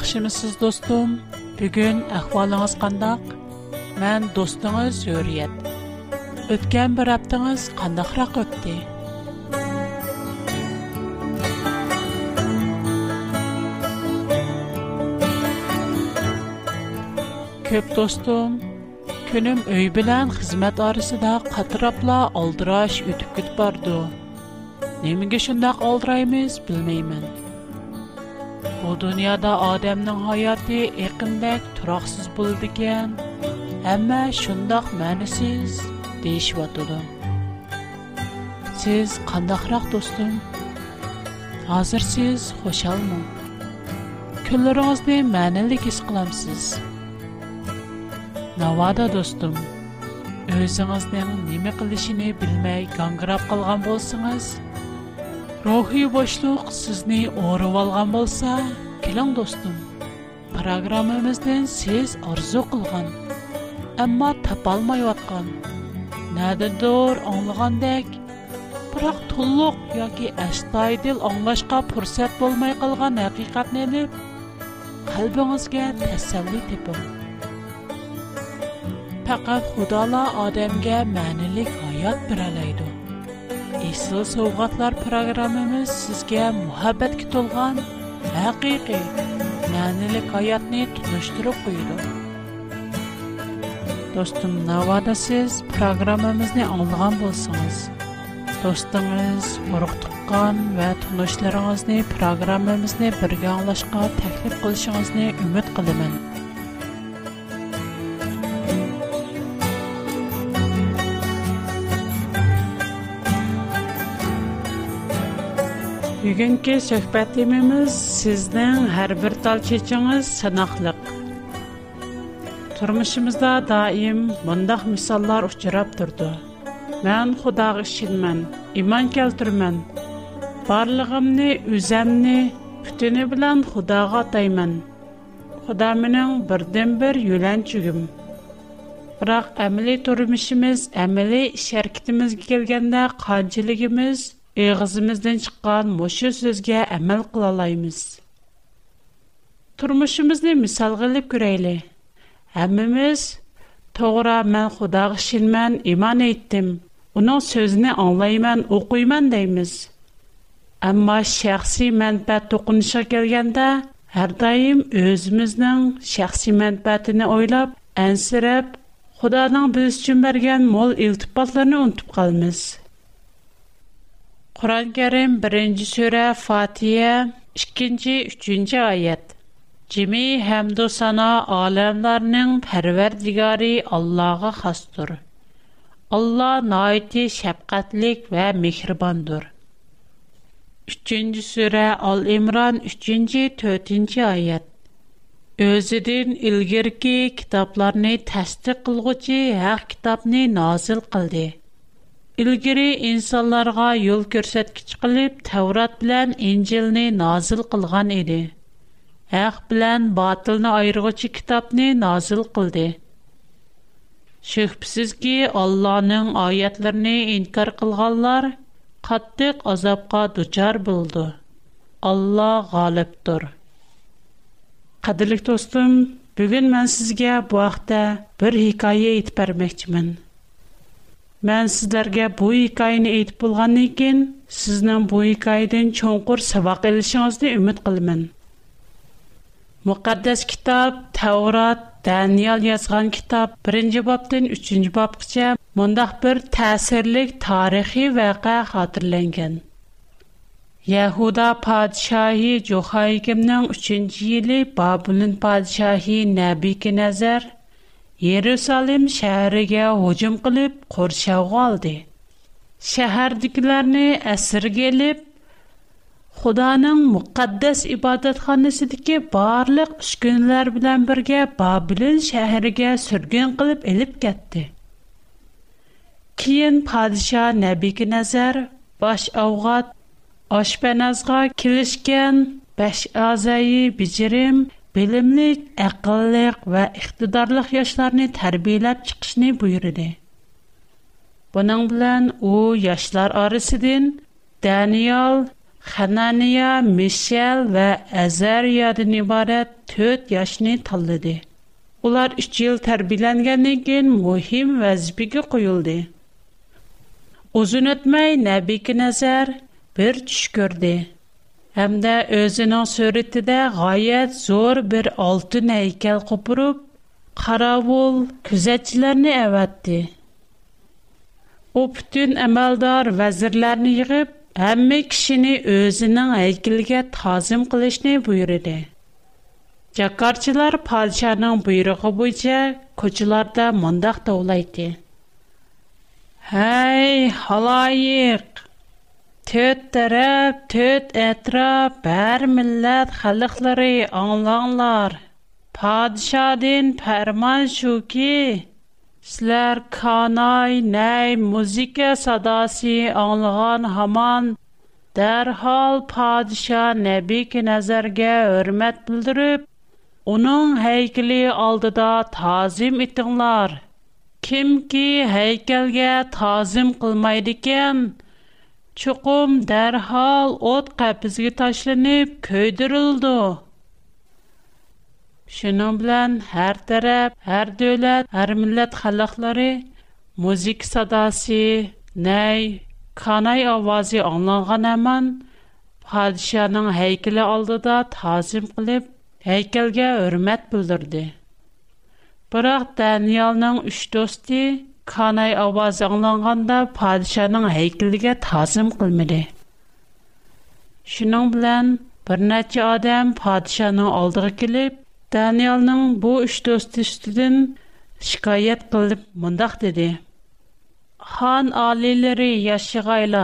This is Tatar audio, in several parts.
یخشی می‌سوز دوستم. بیچن اخوال از قنداق. من دوستان زوریت. ات کم بر ابتدان از قنداق رقبتی. کب دوستم. کنم ایبلن алдыраш آرسته قطربلا اولدراش یتکت بردو. نمی‌گیشند Бу дөньяда адамның хаяты эқимбек тұрақсыз бұл деген, әмі шындақ мәнісіз дейші батылы. Сіз қандақырақ достым, азыр сіз қош алмы. Күліріңізді мәнілі кес Навада достым, өзіңіздің немі қылышыны білмей ғанғырап қалған болсыңыз, рухи бошлық сізіні орып алған болса, کلان دوستم. پروگرام امیدن سیز آرزو کردن، اما تبال میوکن. نه دور انگان دک. برخ تلوخ یا کی استایدل انگش کا پرسه بول میکلگان حقیقت نیب. قلب از گه تسلی تب. فقط خدا لا آدم گه معنیک haqiqiy ma'nilik hayotni tunishtirib qo'ydi do'stim navoda siz programmamizni olgan bo'lsangiz do'stingiz urug' tuqqan va tunishlaringizni programmamizni birga anglashga taklif qilishingizni umid qilaman Гәнкә сәхпәтембез, сездән һәрбер тал чечәңгез санаохлык. Турмышымызда даим мондах мисаллар очрап турды. Мен Худога шиммән, иман кәлтәрмән. Барлыгымны, үземне, бүтенне белән Худога таемам. Худоа минең бердем бер юлдан чугым. Һирак әмеле турмышыбыз, әмеле şirkәтебезгә килгәндә, кванҗлыгыбыз ئېغىزىمىزدىن چىققان مۇشۇ سۆزگە ئەمەل قىلالايمىز تۇرمۇشىمىزنى مىسالغا ئېلىپ كۆرەيلى ھەممىمىز توغرا مەن خۇداغا ئىشىنىمەن ئىمان ئېيتتىم ئۇنىڭ سۆزىنى ئاڭلايمەن ئوقۇيمەن دەيمىز ئەمما شەخسىي مەنپەئەت توقۇنۇشىغا كەلگەندە ھەر دائىم ئۆزىمىزنىڭ شەخسىي مەنپەئەتىنى ئويلاپ ئەنسىرەپ خۇدانىڭ بىز ئۈچۈن مول ئىلتىپاتلىرىنى ئۇنتۇپ قالىمىز Kur'an-ı Kerim 1. Sure Fatiha 2. 3. ayet. Cimi hamdü sana alemlerinin perverdigari Allah'a xastır. Allah naiti şefkatlik ve mihribandır. 3. sure Al-İmran 3. 4. ayet. Özüdün ilgirki kitaplarını təsdiq qılğıcı haq kitabını nazil qıldı. ایلگری انسان‌لرگا یول کرست کشقلب تورات بلن انجیل نی نازل قلعان ایده. هخ بلن باطل ن ایرقچی کتاب نی نازل Алланың شخصیز инкар الله نع آیات لر نی Алла قلعالر ختیق ازاب کا دچار بوده. الله غالب تر. خدیلیت استم بیین Мен сіздерге бу икайын айтпулған айкен, сізден бу икайдын чонғур савақ айлышын азды үміт қылымен. Муқаддас китаб, Таурат, Даниял язған китаб, бірінджі бабден, үчінджі бабден, мундах бір тасирлик тарихи ваға хатырлэнген. Яхуда падишаи Джохаикимнан үчінджі ели Бабулин падишаи Наби кен Yerusalim shahriga hujum qilib qo'rshavga oldi. Shahardagilarni asirga olib, Xudoning muqaddas ibodatxonasidagi barliq uskunalar bilan birga Babilin shahriga sürgün qilib elib ketdi. Keyin padişah Nəbiki Nəzər bosh avqat oshpanazga kilişkən Bəş azayi bijirim bilimlik, əqilliq və iqtidarlıq yaşlarını tərbiyyələb çıxışını buyurdu. Bunun bilən o yaşlar arasıdın Daniel, Xananiya, Mişel və Əzəriyadan ibarət 4 yaşını tanladı. Ular 3 il tərbiyələngəndən kən mühim vəzifəyə qoyuldu. Uzun ötməy Nəbi Nəzər bir düş gördü. Әмдә дә өзенең дә гаят зур бер алтын әйкәл купырып, каравул күзәтчеләрне әвәтте. У бүтән әмәлдар вәзирләрне йыгып, һәммә кешене өзенең әйкәлгә тазим кылышны буйрыды. Якарчылар падишаның буйрыгы буенча көчләрдә мондак таулайды. Хәй, халайык! Төт тәрәп, төт әтрап, бәр милләт халықлары аңланлар. Падишадин пәрман шу ки, сілер канай, нәй, музыка садасы аңлыған хаман, дәрхал падиша нәби ки нәзәргә өрмәт білдіріп, оның хәйкілі алдыда тазим итіңлар. Кім ки хәйкәлгә тазим қылмайды кен, чуқум дарҳол от қапизга ташланиб кўйдирилди шунинг билан ҳар тараф ҳар давлат ҳар миллат халқлари музыка садоси най канай овози онлонган аман падишонинг ҳайкали олдида тазим қилиб ҳайкалга ҳурмат билдирди бироқ даниялнинг уч дўсти Қанай ауаз аңланғанда падишаның хайкілігі тазым қылмеді. Шының білән, бір адам падишаның алдығы келіп, Даниялның бұ үш дост үстіден шикайет қылып мұндақ деді. Хан алилері яшығайла,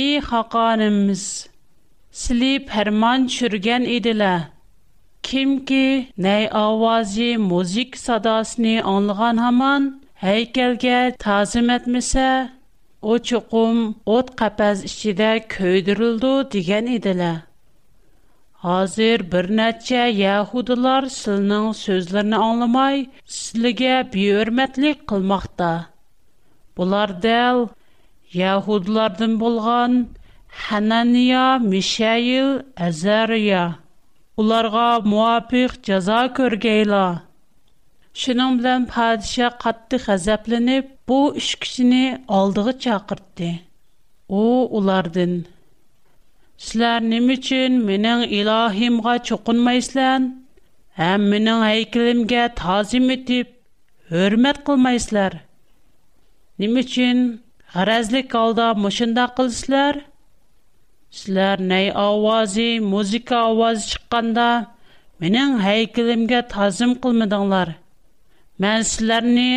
«И хақанымыз, сілі пәрман шүрген еділі, кімке нәй ауазы музик садасыны аңлыған хаман, Heykel gel tazimetmise o çuqum ot qapaz içide köydiruldu diğan idiler. Hazir bir neçä yahudlar Silnıñ sözlärnı anlamay sizlige biyörmetlik qılmaqta. Bular del yahudlardan bolğan Hananiya, Mishayu, Azarya. Ularga muafiq jaza Шуның белән падиша катты хәзәпләнеп, бу үш кешене алдыгы чакыртты. У улардан: "Сизләр ним өчен минең илаһимга чукынмайсызлар? Һәм минең һәйкәлемгә тазим итеп, хөрмәт кылмайсызлар? Ним өчен гаразлык алда мошында кылсызлар? Сизләр нәй авазы, музыка авазы чыкканда, минең һәйкәлемгә тазим кылмадыңлар?" Мән сіләрні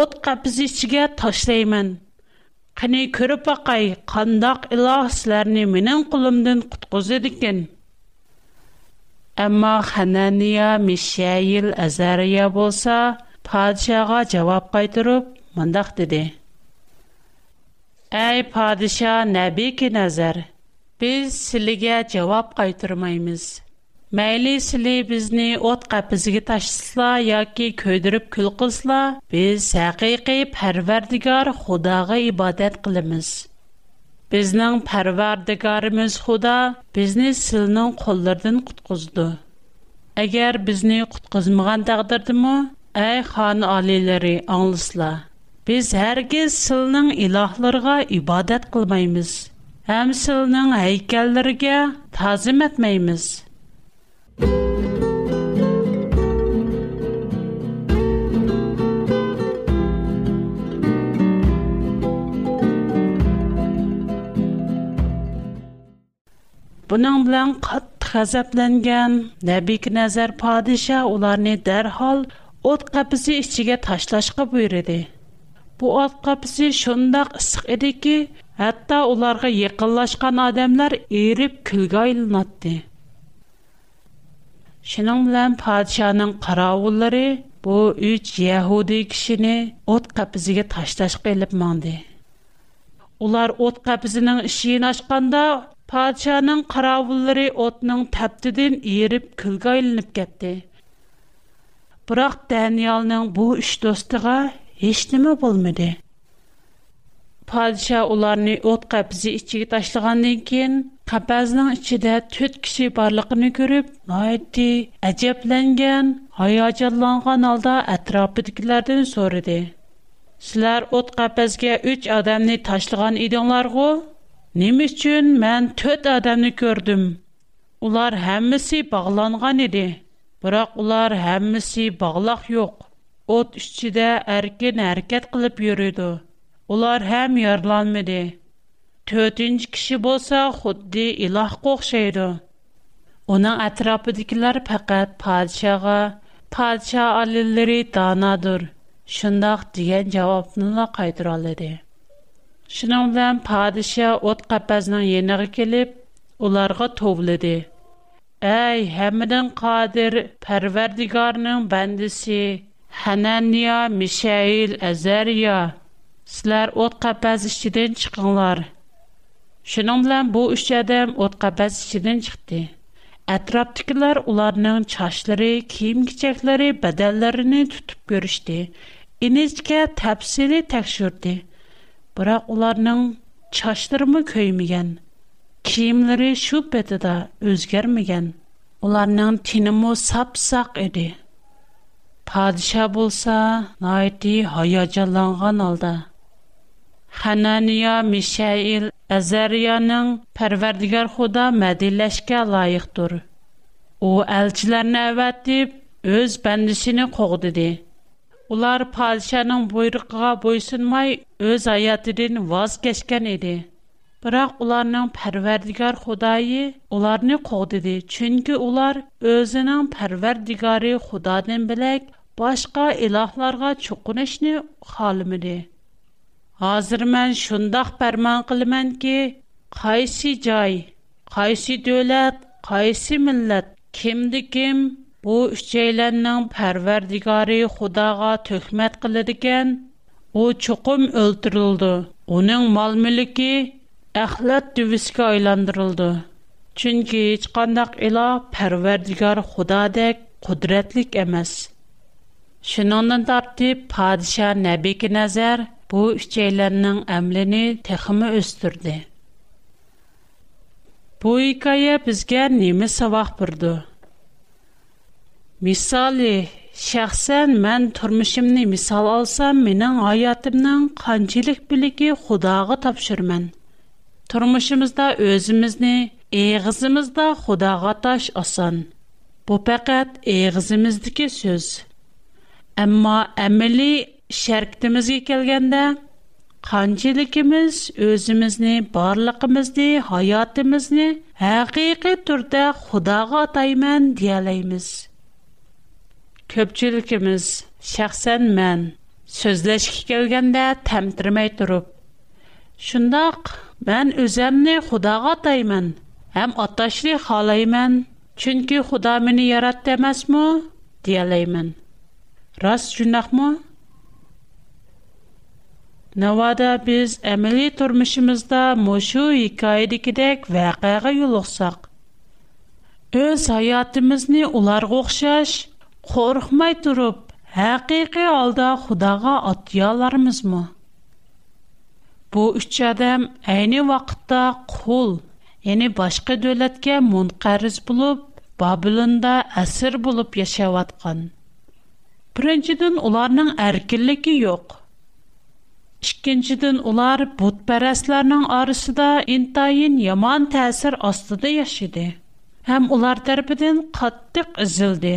от қапзичиге ташлеймэн. Қыны көріп бақай, қандақ илах сіләрні мэнэн қулымдын қыткозы дикен. Әмма Ханания, Мишаил Азария болса, падишаға жавап қайтыруп, мандах диди. Әй, падиша, нәби кен Азар, биз силиге жавап қайтырмаймыз. Мәйлі сілі бізні от қапызығы ташысыла, яки көйдіріп күл қызыла, біз сәқиқи пәрвердігар худағы ибадет қылымыз. Бізнің пәрвердігарымыз худа бізні сілінің қолырдың құтқызды. Әгер бізні құтқызмыған дағдырды мұ, әй хан алилері аңлысыла. Біз әргіз сілінің илахларға ибадет қылмаймыз. Әм сілінің әйкәлірге Buning bilan qattiq g'azablangan Nabik Nazar podsha ularni darhol o't qapisi ichiga tashlashga buyurdi. Bu o't qapisi shundoq issiq ediki, hatto ularga yaqinlashgan odamlar erib kulga aylanatdi. Шинан билан падишанын каравуллары бу үч яһуди кишини от капызыга ташташ келип маңды. Улар от капызынын ишин ашканда падишаның каравуллары отның таптыдын ирип күлгө айланып кетти. Бирок Даниялнын бу үч достыга эч неме болмады. Падиша уларны от капызы ичиге ташлагандан кийин Қапазның ішіде төт кіші барлықыны көріп, найтты, әжепленген, хайачаланған алда әтрапы дікілерден сөріде. Сілер от қапазге үч адамны ташлыған идіңлар ғо? Немі үшін мән төт адамны көрдім. Улар әмісі бағланған еді. Бірақ улар әмісі бағлақ йоқ. От ішіде әркен әркет қылып үйреді. Улар әм ярланмеді. to'rtinchi kishi bo'lsa xuddi ilohga o'xshaydi uning atrofidagilar faqat podshoga podsho olillari donodir shundoq degan javobni qaytaroladi shuning bilan podsho o't qafasning yeniga kelib ularga tovladi ey hamidin qodir parvardigorning bandisi hananiya mishail azariya sizlar o't qafas ichidan chiqinglar Шының bu бұл үші әдем отқа бәз ішіден шықты. Әтраптікілер оларының чашлары, кейім кечәкләрі, бәдәлләріні тұтып көрішті. Инезге тәпсілі тәкшірді. Бірақ оларының чашлары мұ көймеген. Киімлері шөп беді да өзгермеген. Оларының тіні мұ сап-сақ еді. Падыша болса, алда. Ханания, Мишаил, Әзәрияның Пәрвәрдигәр Худа мәдилләшкә лайыҡтыр. У әлчиләрне әвәтеп, өз бәндисене ҡоғдыды. Улар падишаның буйрыҡыға буйсынмай өз аятыдын ваз кешкән иде. Biroq ularning Parvardigor Xudoyi ularni qo'g'didi, chunki ular o'zining Parvardigori Xudodan bilak boshqa ilohlarga cho'qinishni xohlamadi. Hazır mən şundaq pərman qılmən ki, qaysi cay, qaysi dövlət, qaysi millət, kimdi kim, bu üçeylənnin pərverdigari xudağa töhmət qılıdikən, o çoxum öldürüldü. Onun mal-mülki əxlət düviskə aylandırıldı. Çünki heç qandaq ilah pərverdigar xudadək qudrətlik emas. Şunondan tartib padişah Nəbi ki nəzər bu üçəylərinin əmlini təximi östürdü. Bu hikayə bizgə nimi savaq bұrdı. Misali, şəxsən mən türmüşümni misal alsam, minən hayatımdan qancilik biliki xudağı tapşırmən. Türmüşümüzda özümüzni, eğizimizda xudağa taş asan. Bu pəqət eğizimizdiki söz. Əmma əməli شرکتیمیز یکلگنده خانچیلیکیمیز ازیمیز نی بارلکیمیز نی حیاتیمیز نی حقیقی طرده خدا قطایمن دیالیمیز کبچیلیکیمیز شخص من سۆزلەش كەلگەندە تەمترمەي تۇرۇپ. شۇنداق مەن ئۆزەمنى خداغا تايمەن ھەم ئاتاشنى خالايمەن چۈنكى خدامىنى يارات دەمەسمۇ؟ دېيەلەيمەن. Навада біз әмэлі турмышымызда мошу икаиды кедек вэағаға юлохсақ. Өз айатымызни улар ғохшаш, қорхмай туруп, хақи-хи алда худаға атыяларымыз ма? Бу үч адам айни вақтта қол, яни башқы дөлэтке мун қариз бұлып, бабылында асыр бұлып яшаватқан. Брэнчидын йоқ. Иккинчиден, улар бутпарасларының арасында интайын яман тәсир астыда яшәде. Һәм улар тарафыдан каттык изылды.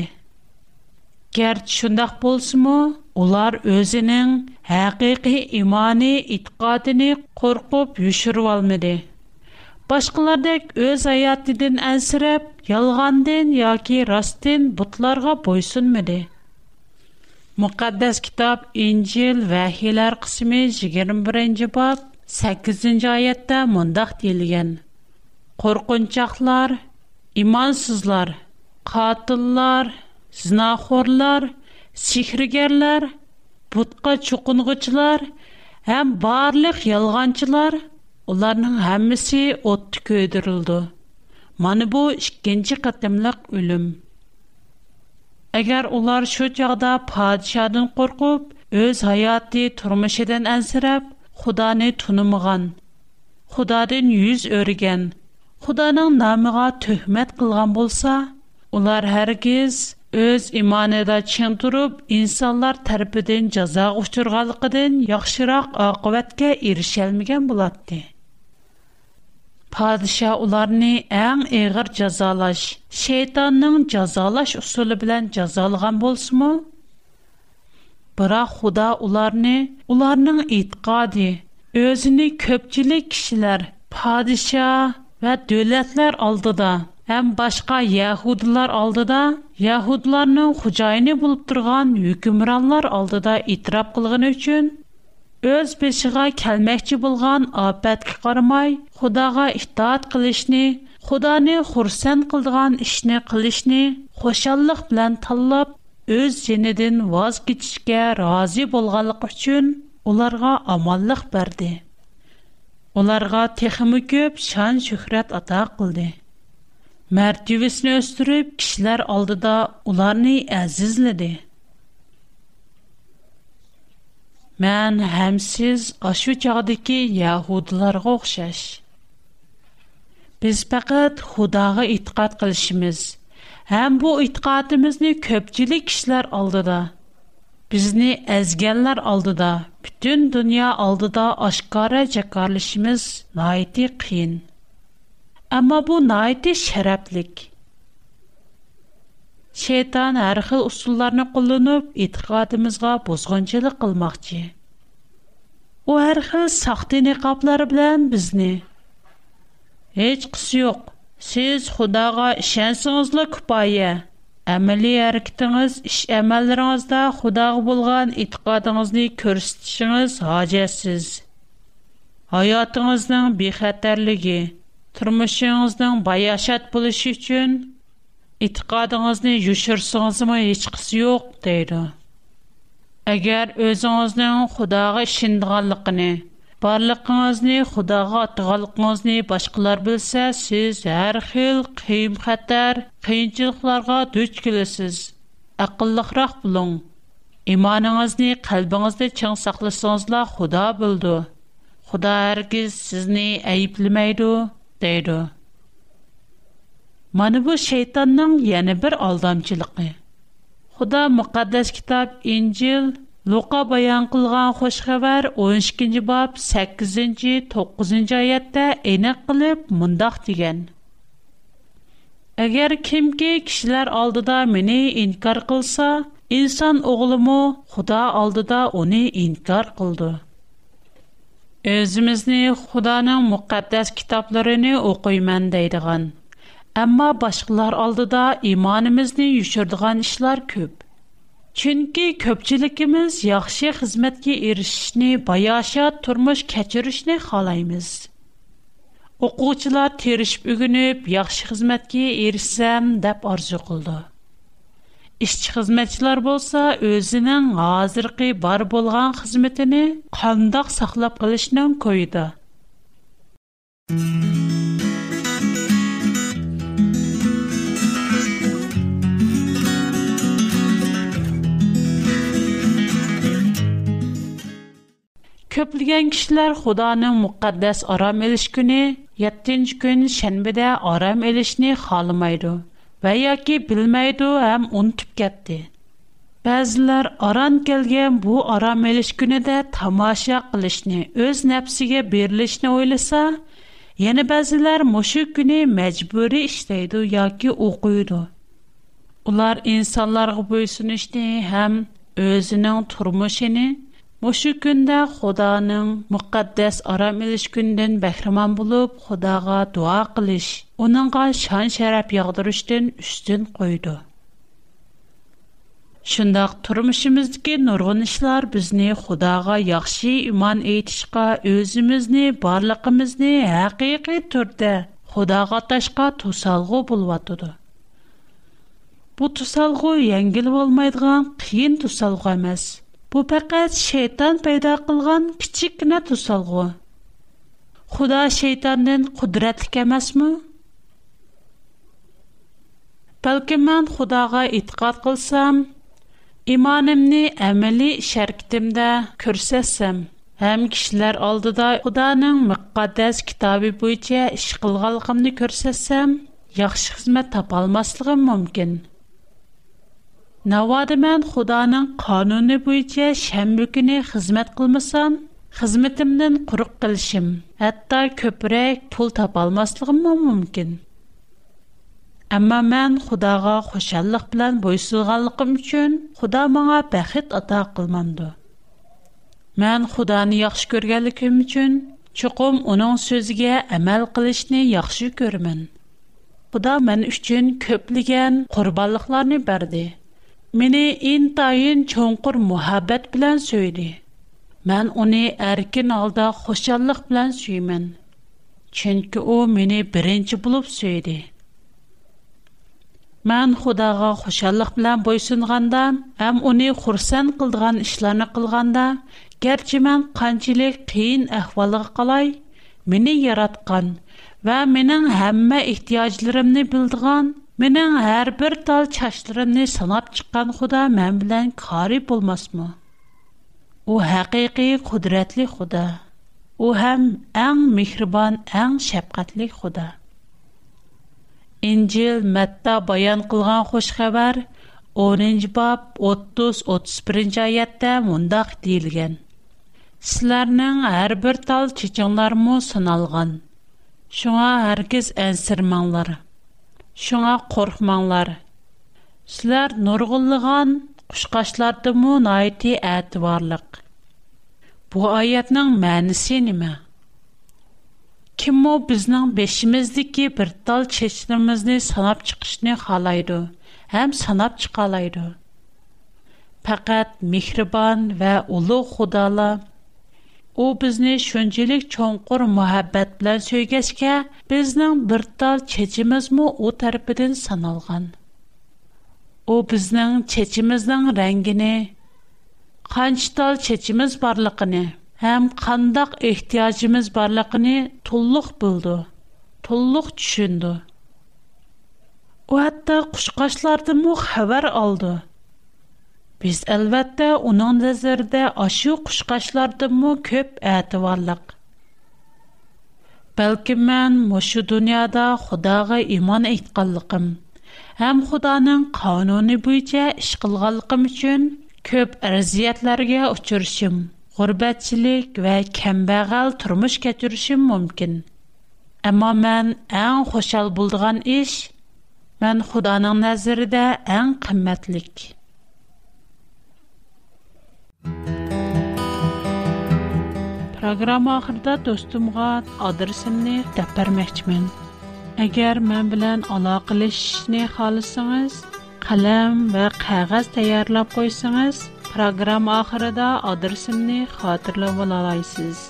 Гәрч шундый булсымы, улар özенең һәқиқи имани иттиқатын куркып үшерә алмады. Башкалардак үз аятыдан әсрэп, ялғандан яки растен бутларга боиссынмыды? Müqəddəs kitab İncil Vəhilər qismi 21-ci bab 8-ci ayətdə mündəq deyilən: Qorxuncaqlar, imansızlar, qatillər, zinaxorlar, sihrgərlər, butqa çuqunğucular, həm barlıq yalğancılar, onların hamısı otdu köydürüldü. Mana bu ikinci qatımlıq ölüm. Әгәр улар шу чагда падишадан куркып, өз хаяты тормышыдан әнсирәп, Худаны тунымыган, Худадан юз өргән, Худаның намыга төхмәт кылган булса, улар һәргиз өз иманыдә чын турып, инсанлар тарафыдан жаза учырганлыгыдан яхшырак акыбатка ирешәлмәгән булатты. Падиша уларни ән эгыр жазалаш, шейтанның жазалаш усулы белән жазалган болсымы? Бара худа уларни, уларның итқади, өзіні көпчілі кишилар, падиша вә дөлетлер алдыда, әм башка яхудылар алдыда, яхудыларның хучайни болып турган юкимранлар алдыда итрап қылғын өчін, Өз бешигә калмәкче булган апат кирмай, Худога ihtiyat кылышни, Худаны хурсан кылдыган эшне кылышни, хошанлык белән таллап, үз җиненнән ваз китишке рази булганлык өчен уларга аманлык берде. Уларга техим күп шан şöhret ата кылды. Мәртебесен өстүреп, кишләр алдыда уларны әзизледе. Mən həmsiz aşu çağdakı Yahudlarga oxşaş. Biz faqat Xudağa etiqad qilishimiz həm bu etiqadimizni köpçülük kişilər aldıda, bizni əzgənlər aldıda, bütün dünya aldıda aşkara çəkarlışımız naiti qiyin. Amma bu naiti şərəflik. Шейтан әр хил усулларны кулланып, итгатымызга бузгынчылык кылмакчы. У әр хил сахты нәкаплар белән безне. Һеч кысы юк. Сез Худага ишәнсезле купая. Әмәли әрәкәтегез, иш әмәлләрегездә Худага булган итгатыгызны күрсәтүгез хаҗәсез. Хаятыгызның бихәтерлеге, тормышыгызның баяшат булышы өчен e'tiqodingizni yushirsinizmi hech qisi yo'q deydi agar o'zingizning xudoga ishindiganligini borliqingizni xudoga otganligingizni boshqalar bilsa siz har xil qiyim xatar qiyinchiliklarga duch kelasiz aqlliroq bo'ling imoningizni qalbingizda chang saqlasangizlar xudo bildi xudo hargiz sizni ayblamaydi deydi Мана бу шейтанның яны бер алдамчылыгы. Худа мукаддас китаб Инҗил Лука баян кылган хош хәбәр 12нче баб 8нче 9нче аятта эне кылып мондак дигән. Әгәр кимге кешеләр алдыда мине инкар кылса, инсан оглымы Худа алдыда уни инкар кылды. Өзимизне Худаның мукаддас китапларын окуйман дидегән. Амма башҡылар алдыда иманымызны юшердгән эшләр көб. Чинки көпчилекimiz яхшы хизмәткә эришешне, баяша тормыш кечирешне халаймыз. Оҡучылар терешип үгүнүп яхшы хизмәткә эрисәм деп арҙа ҡулды. Ишчи хизмәтчиләр болса өҙенең һаҙерҡи бар булған хизмәтені ҡалдыҡ саҡлап ҡылышҡан көydı. Көплеген кişiler Xudanın müqəddəs aram eliş günü 7-ci gün şənbədə aram elişni xalamaydı və ya ki bilməydi həm unutub getdi. Bəziləri aran gələn bu aram eliş günüdə tamaşa qilishni, öz nəfsinə berilishni oylasa, yana yəni bəziləri məşu günü məcburi işləydi yoki oxuydu. Ular insanlara bo'ysunishni ham o'zining turmushini Бу шүк көндә Худаның мүкъаддас арамелиш көнен баһриман булып, Худага дуа кылиш. Уныңга шан-шарап ягъдырыштын üstүн koyды. Шындак турмышыбыз ки норганышлар бизне Худага яхшы иман әйтишкә, өзибезне, барлыгыбызне һақиикътә төртә Худага ташқа тусалгы булып атды. Бу тусалгы яңгылып алмайдган қиен тусалгы эмас. Бу пәкать шейтан пайда кылган кичик кенә тусалгы. Худа шайтанның кудратлы кемәсме? Бәлки мен Худага иткат кылсам, иманымны әмәли шәркитемдә күрсәсәм, һәм кишләр алдыда Худаның мөкъаддәс китабы буенча эш кылганлыгымны күрсәсәм, яхшы хезмәт тапа алмаслыгым мөмкин. Навада мен Худаның кануны буенча шәмбе көне хезмәт кылмасам, хезмәтемнән курык кылышым, хәтта көпрәк пул тап алмаслыгым да мөмкин. Әмма мен Худага хошанлык белән буйсылганлыгым өчен Худа моңа бәхет ата кылмамды. Мен Худаны яхшы күргәнлегем өчен чуқым оның сөзгә әмәл кылышны яхшы көрмен. Худа мен өчен көплегән Мене ин тайын чонгур мухаббэт билан сөйди. Мен уни аркин алда хушалық билан сөймін. Чынки о мене биринчі булуп сөйди. Мен худаға хушалық билан бойсынғандан, ам уни хурсан қылдған ішланы қылғандан, герчі мен қанчили кейін ахвалыға қалай, мини яратған ва минин хамма іхтияжлірімні билдған, Менен ар тал чачларымны санап чыккан Худо мен менен кари болмасмы? У хакыйкы кудратлы худа. У хам эң мехрибан, эң шафкатлы худа. Инжил Матта баян кылган хош хабар 10 бап 30-31-нчы аятта мындай дийилген. Силернин ар тал чичиңлар мо саналган. Шуңа аркез ансырмаңлар. Шуңа قоркымаңнар. Сизләр нургынлыгын, кушқашларны әйти әтборлык. Бу аятның мәнисе ниме? Кем мо безнең бешмездә ки бер тал чечнемезне санап чыгышны халайды, һәм санап çıкалайды. Фақат михрибан вә улуг Худала О бизнес шөнчелек чоңкор мәхәббәт белән сөйгәчкә безнең бер тал чечимез мо у төрптен саналган. У безнең чечимезнең Рәнгене, канч тал чечимез барлыгыны һәм кандай эhtiyaçыбыз барлыгыны туллык булды. Туллык У атта кушҡашларны мо Biz əlbəttə onun nəzərdə aşı quşqaşlardımı köp ətivarlıq. Бәлки мен мошу дөньяда Худага иман әйткәнлыгым һәм Худаның кануны буенча эш кылганлыгым өчен көп әрзиятләргә учрышым, гурбәтчилек ва кәмбәгал тормыш кечүришем мөмкин. Әмма мен әң хушал булдыган эш мен Худаның нәзәрендә әң кыйммәтлек. Программа ахырда достумга адресимни деп бермекчимин. Эгер мен билан алоқалашишни халысыңыз, қалам ва қағаз таярлап қойсаңыз, программа ахырда адресимни хатırlап алаласыз.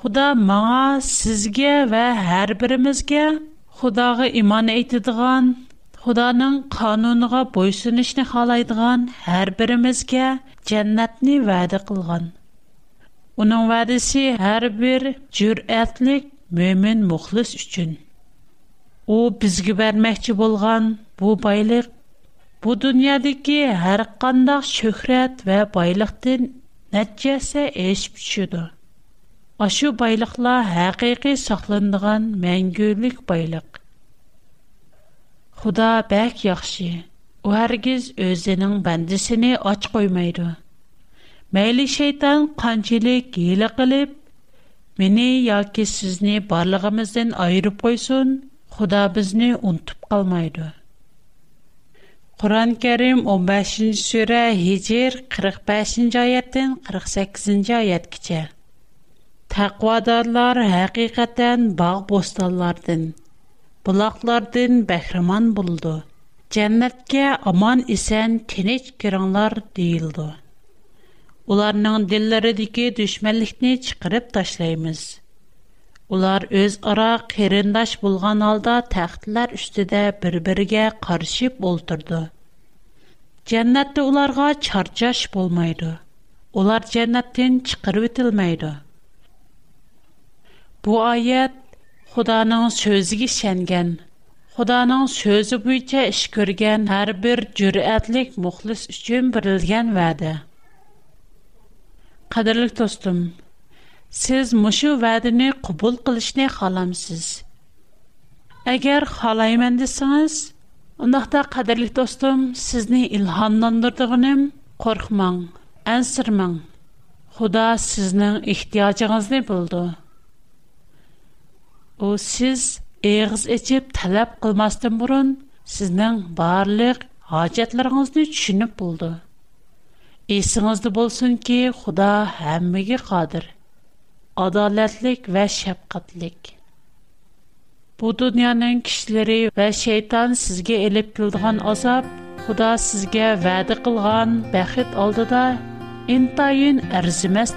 Худа маңа, сизге ва ҳар биримизге Худога имон айтдиган Xudanın qanunuğa boysunishni xalaydigan hər birimizgə cənnətni vədə qılğan. Onun vədisi hər bir cürətlik mömin muxlis üçün. O bizgi verməkçi bolğan bu baylıq bu dünyadakı hər qandaq şöhrət və baylıqdan nəticəsə eşib düşüdü. Aşı baylıqlar həqiqi saxlanılan məngülük baylıq. Худа бәк яхшы. У һәргиз үзенең бандысын ач қоймайды. Мәйли шейтан канҗылык эле кылып, яки яксызны барлыгымыздан айырып койсын. Худа безне унтып калмайды. Куран-Карим 15-шы сура, Хиҗр 45-инҗи аяттан 48-инҗи аят кичә. Тақвадарлар һақиқатан баг-бостанлардан buloqlardan bahramon bo'ldi jannatga omon eson tinch kiringlar deyildi ularning dillaridagi dushmanlikni chiqarib tashlaymiz ular o'zaro qarindosh bo'lgan holda taxtlar ustida bir biriga qarshib o'ltirdi jannatda ularga charchash bo'lmaydi ular jannatdan chiqarib etilmaydi bu oyat Xudanın sözüge şəngan, Xudanın sözü bo'yicha ish ko'rgan har bir jur'atlik muxlis uchun berilgan va'da. Qadrli do'stim, siz mushu va'dani qabul qilishni xolamsiz. Agar xolayman desangiz, undaqda qadrli do'stim, sizni ilhomlantirdiganim qo'rqmang, ansirmang. Xudo sizning ehtiyojingizni bildi. О siz әр эш итеп талап кылмастан бурың, сезнең барлык хаҗәтләреңне түшынип булды. Эсингез дә булсын ки, Худо һәммәгә кадир. Адолатлык вә шәфкатьлик. Бу дөньяның кешеләре вә шейтан сизге элеп түлдегән озап, Худо сизге вәдә кылган бәхет алдыда интайын эрзимәс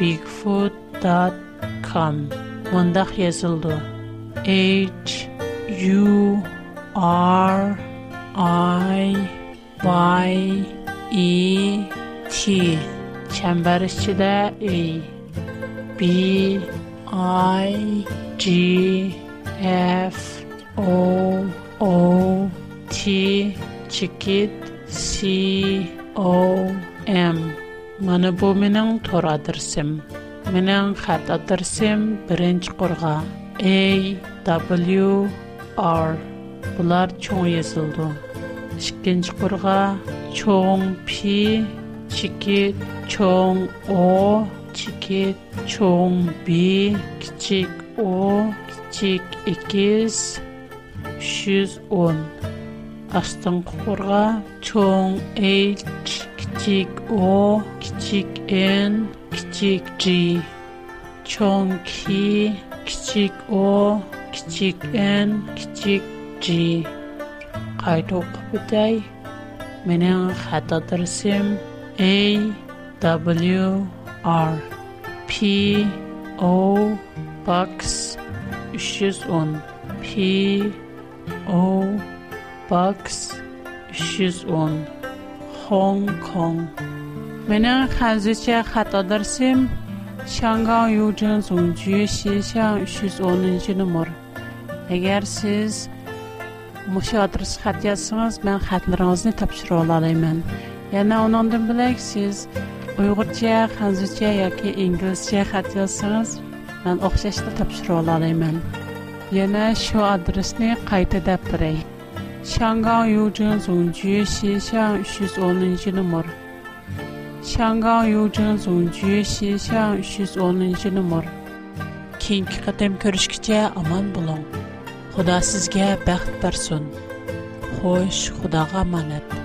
bigfoot.com mundaq yazıldı. H U R I Y E T çember içinde A B I G F O O T çikit C O M Мана бу менің тора дырсым. Менің хат адырсым бірінч W, R. Бұлар чоң езілді. Шыкенч құрға чоң P, чеке чоң O, чеке чоң B, кичек O, кичек X, 310. Қастын құрға, чон айт, кичик о, кичик н, кичик джи. Чон ки, кичик о, кичик н, кичик джи. Қайту қыпы дай. Менен хатадарсим. А, В, Р, П, О, БАКС, 310, П, О, БАКС. box 310 Hong Kong. Mening hazircha xato darsim Shangang Yujin Songju Xishan 310 nomer. Agar siz mushu adres xat yozsangiz, men xatlaringizni topshira olaman. Yana undan bilak siz Uyg'urcha, Xanzircha yoki inglizcha xat yozsangiz, men o'xshashda topshira olaman. Yana shu adresni qayta deb biray. 香港邮政总局西向徐所能西的摩。香港邮政总局西向徐所能西的摩。keyingi qatam ko'rishgacha аман bo'ling xudo sizga baxt bersin xo'sh xudoga omonat